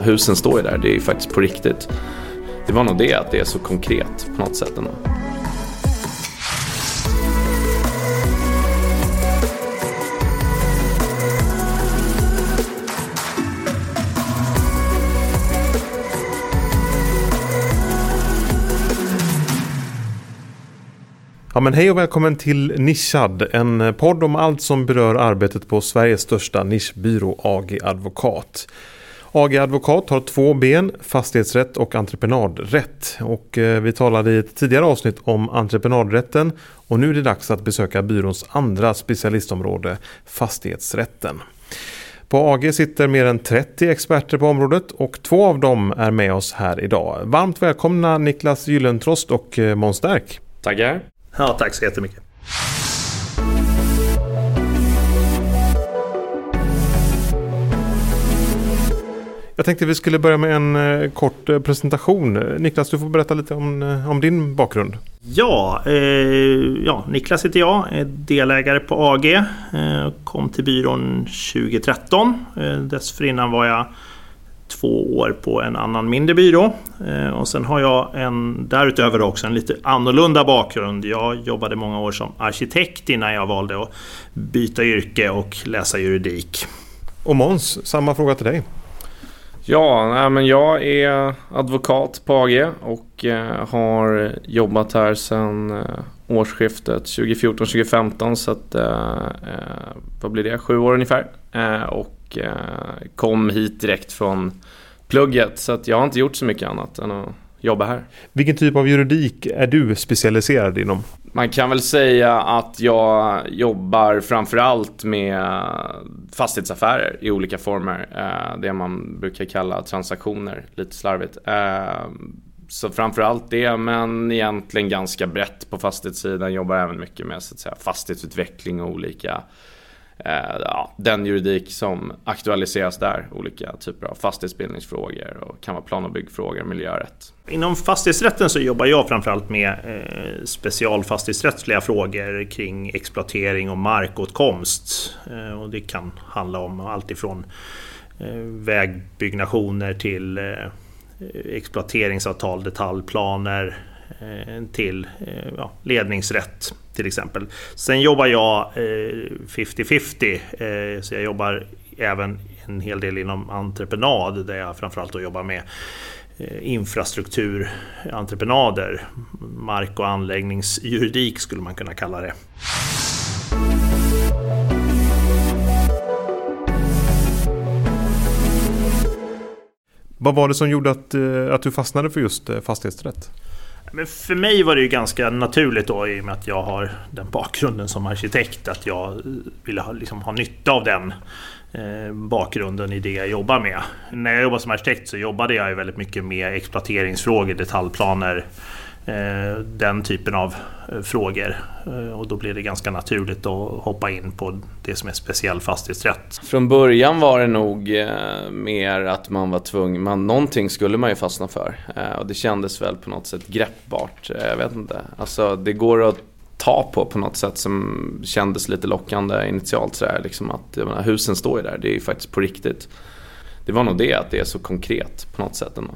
husen står ju där, det är ju faktiskt på riktigt. Det var nog det, att det är så konkret på något sätt ändå. Ja, men hej och välkommen till Nischad, en podd om allt som berör arbetet på Sveriges största nischbyrå AG Advokat. AG Advokat har två ben, fastighetsrätt och entreprenadrätt. Och eh, vi talade i ett tidigare avsnitt om entreprenadrätten och nu är det dags att besöka byråns andra specialistområde, fastighetsrätten. På AG sitter mer än 30 experter på området och två av dem är med oss här idag. Varmt välkomna Niklas Gyllentrost och eh, Måns Stark. Tackar. Ja, tack så jättemycket. Jag tänkte vi skulle börja med en eh, kort eh, presentation. Niklas, du får berätta lite om, eh, om din bakgrund. Ja, eh, ja, Niklas heter jag, är delägare på AG. Eh, kom till byrån 2013. Eh, dessförinnan var jag två år på en annan mindre byrå. Och sen har jag en, därutöver också en lite annorlunda bakgrund. Jag jobbade många år som arkitekt innan jag valde att byta yrke och läsa juridik. Och Måns, samma fråga till dig. Ja, men jag är advokat på AG och eh, har jobbat här sedan eh, årsskiftet 2014-2015 så att eh, vad blir det, sju år ungefär. Och kom hit direkt från plugget så att jag har inte gjort så mycket annat än att jobba här. Vilken typ av juridik är du specialiserad inom? Man kan väl säga att jag jobbar framförallt med fastighetsaffärer i olika former. Eh, det man brukar kalla transaktioner, lite slarvigt. Eh, så framförallt det, men egentligen ganska brett på fastighetssidan. Jobbar även mycket med så att säga, fastighetsutveckling och olika Eh, ja, den juridik som aktualiseras där. Olika typer av fastighetsbildningsfrågor och kan vara plan och byggfrågor, miljörätt. Inom fastighetsrätten så jobbar jag framförallt med eh, specialfastighetsrättsliga frågor kring exploatering och markåtkomst. Eh, och det kan handla om allt ifrån eh, vägbyggnationer till eh, exploateringsavtal, detaljplaner eh, Eh, till eh, ja, ledningsrätt till exempel. Sen jobbar jag eh, 50-50, så jag jobbar även en hel del inom entreprenad där jag framförallt jobbar med infrastrukturentreprenader. Mark och anläggningsjuridik skulle man kunna kalla det. Vad var det som gjorde att, att du fastnade för just fastighetsrätt? Men för mig var det ju ganska naturligt då i och med att jag har den bakgrunden som arkitekt att jag eh, ville ha, liksom, ha nytta av den eh, bakgrunden i det jag jobbar med. När jag jobbade som arkitekt så jobbade jag väldigt mycket med exploateringsfrågor, detaljplaner, eh, Eh, den typen av eh, frågor. Eh, och då blir det ganska naturligt att hoppa in på det som är speciell fastighetsrätt. Från början var det nog mer att man var tvungen, man, någonting skulle man ju fastna för. Och det kändes väl på något sätt greppbart. jag vet inte. Alltså det går att ta på på något sätt som kändes lite lockande initialt. Sådär, liksom att menar, husen står ju där, det är ju faktiskt på riktigt. Det var nog det, att det är så konkret på något sätt ändå.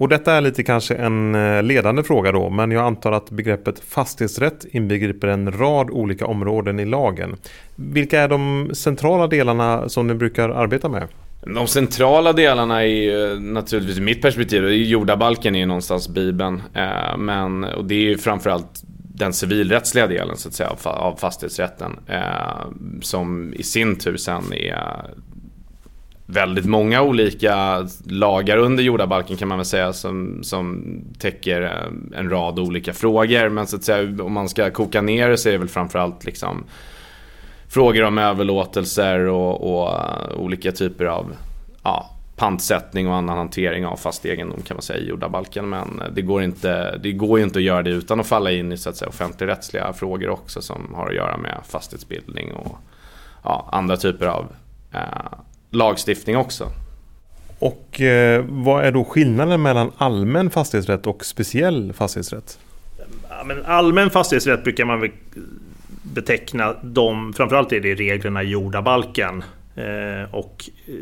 Och detta är lite kanske en eh, ledande fråga då, men jag antar att begreppet fastighetsrätt inbegriper en rad olika områden i lagen. Vilka är de centrala delarna som ni brukar arbeta med? De centrala delarna är ju eh, naturligtvis i mitt perspektiv, jordabalken är ju någonstans bibeln. Eh, men, och det är ju framförallt den civilrättsliga delen så att säga av fastighetsrätten. Eh, som i sin tur sen är väldigt många olika lagar under jordabalken kan man väl säga som, som täcker eh, en rad olika frågor. Men så att säga om man ska koka ner det så är det väl framförallt liksom frågor om överlåtelser och, och eh, olika typer av ja, pantsättning och annan hantering av fast egendom kan man säga i jordabalken. Men eh, det går, inte, det går ju inte att göra det utan att falla in i så att säga, offentligrättsliga frågor också som har att göra med fastighetsbildning och ja, andra typer av eh, lagstiftning också. Och eh, vad är då skillnaden mellan allmän fastighetsrätt och speciell fastighetsrätt? Men allmän fastighetsrätt brukar man väl beteckna de, framförallt är det reglerna i jordabalken. Eh, och eh,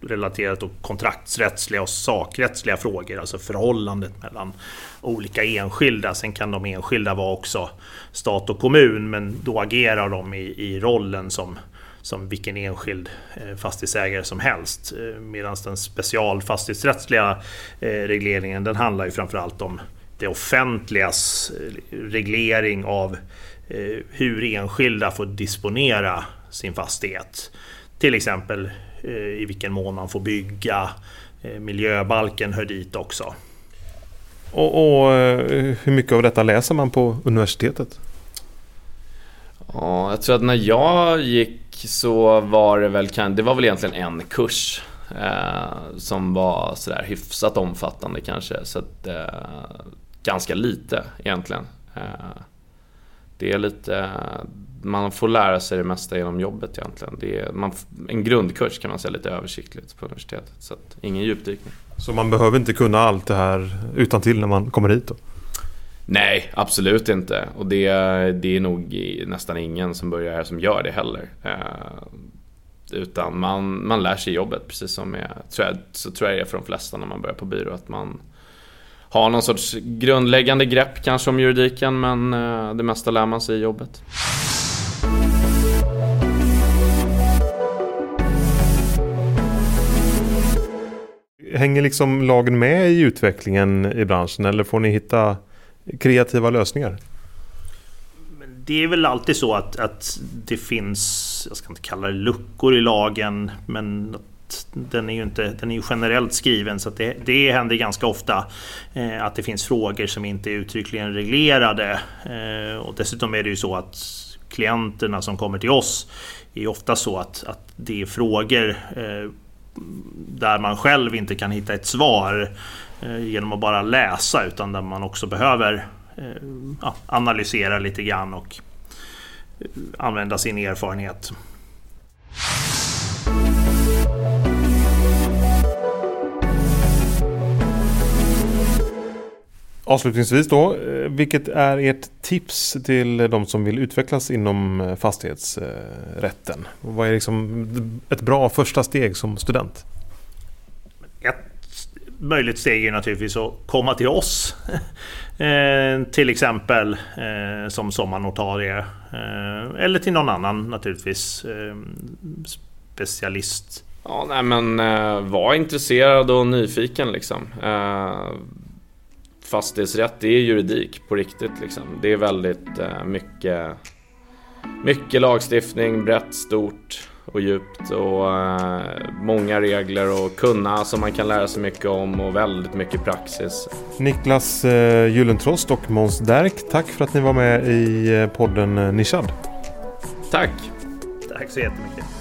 relaterat till kontraktsrättsliga och sakrättsliga frågor, alltså förhållandet mellan olika enskilda. Sen kan de enskilda vara också stat och kommun, men då agerar de i, i rollen som, som vilken enskild eh, fastighetsägare som helst. Eh, Medan den specialfastighetsrättsliga eh, regleringen, den handlar ju framförallt om det offentligas reglering av hur enskilda får disponera sin fastighet. Till exempel i vilken mån man får bygga. Miljöbalken hör dit också. Och, och, hur mycket av detta läser man på universitetet? Ja, jag tror att när jag gick så var det väl, det var väl egentligen en kurs eh, som var sådär hyfsat omfattande kanske. Så att, eh, ganska lite egentligen. Eh, det är lite, man får lära sig det mesta genom jobbet egentligen. Det är, man, en grundkurs kan man säga lite översiktligt på universitetet. Så att, ingen djupdykning. Så man behöver inte kunna allt det här utan till när man kommer hit då? Nej, absolut inte. Och det, det är nog nästan ingen som börjar här som gör det heller. Eh, utan man, man lär sig jobbet, precis som jag, tror jag, så tror jag det är för de flesta när man börjar på byrå. Att man har någon sorts grundläggande grepp kanske om juridiken, men eh, det mesta lär man sig i jobbet. Hänger liksom lagen med i utvecklingen i branschen eller får ni hitta kreativa lösningar? Det är väl alltid så att, att det finns, jag ska inte kalla det luckor i lagen, men den är ju, inte, den är ju generellt skriven så det, det händer ganska ofta eh, att det finns frågor som inte är uttryckligen reglerade. Eh, och dessutom är det ju så att klienterna som kommer till oss är ofta så att, att det är frågor eh, där man själv inte kan hitta ett svar. Eh, genom att bara läsa utan där man också behöver eh, ja, analysera lite grann och eh, använda sin erfarenhet. Avslutningsvis då, vilket är ert tips till de som vill utvecklas inom fastighetsrätten? Vad är liksom ett bra första steg som student? Möjligt steg är naturligtvis att komma till oss. eh, till exempel eh, som sommarnotarie. Eh, eller till någon annan naturligtvis eh, specialist. Ja, nej men eh, var intresserad och nyfiken liksom. Eh, fastighetsrätt, det är juridik på riktigt liksom. Det är väldigt eh, mycket, mycket lagstiftning, brett, stort och djupt och eh, många regler och kunna som man kan lära sig mycket om och väldigt mycket praxis. Niklas eh, Gyllentrost och Måns Derk, tack för att ni var med i eh, podden Nischad. Tack! Tack så jättemycket.